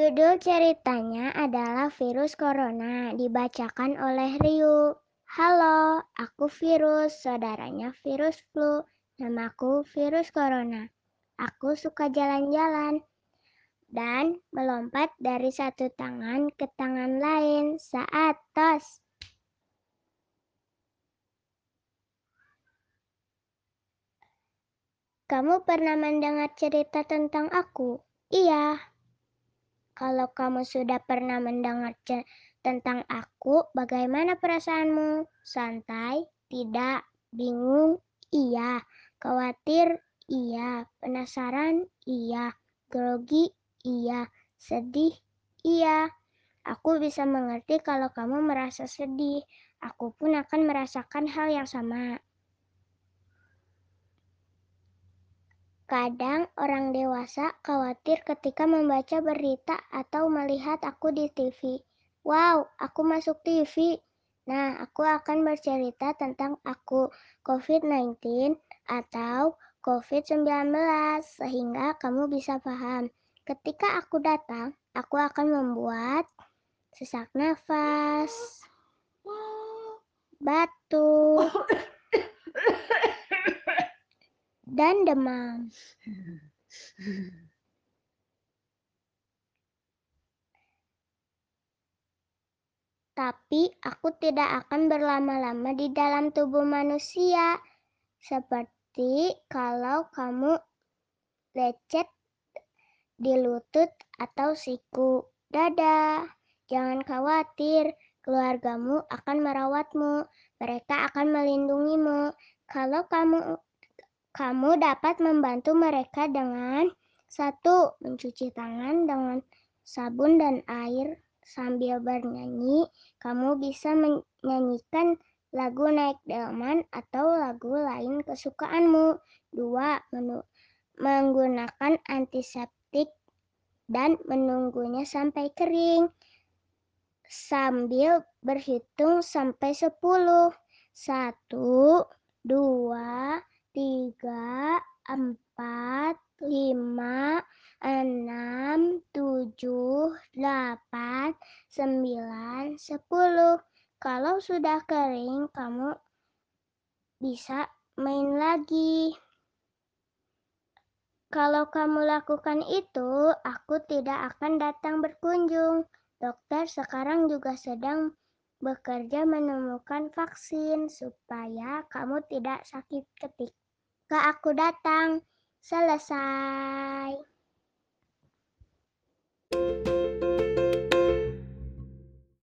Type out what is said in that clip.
Judul ceritanya adalah Virus Corona, dibacakan oleh Ryu. Halo, aku Virus, saudaranya virus flu. Namaku Virus Corona. Aku suka jalan-jalan dan melompat dari satu tangan ke tangan lain saat tos. Kamu pernah mendengar cerita tentang aku? Iya, kalau kamu sudah pernah mendengar tentang aku, bagaimana perasaanmu? Santai? Tidak? Bingung? Iya. Khawatir? Iya. Penasaran? Iya. Grogi? Iya. Sedih? Iya. Aku bisa mengerti kalau kamu merasa sedih. Aku pun akan merasakan hal yang sama. Kadang orang dewasa khawatir ketika membaca berita atau melihat aku di TV. Wow, aku masuk TV. Nah, aku akan bercerita tentang aku COVID-19 atau COVID-19 sehingga kamu bisa paham. Ketika aku datang, aku akan membuat sesak nafas, batuk, dan demam. Tapi aku tidak akan berlama-lama di dalam tubuh manusia. Seperti kalau kamu lecet di lutut atau siku. Dadah, jangan khawatir, keluargamu akan merawatmu. Mereka akan melindungimu. Kalau kamu kamu dapat membantu mereka dengan satu, mencuci tangan dengan sabun dan air sambil bernyanyi. Kamu bisa menyanyikan lagu naik delman atau lagu lain kesukaanmu. Dua, menggunakan antiseptik dan menunggunya sampai kering sambil berhitung sampai sepuluh. Satu, dua, tiga, empat, lima, enam, tujuh, delapan, sembilan, sepuluh. Kalau sudah kering, kamu bisa main lagi. Kalau kamu lakukan itu, aku tidak akan datang berkunjung. Dokter sekarang juga sedang bekerja menemukan vaksin supaya kamu tidak sakit ketika aku datang. Selesai.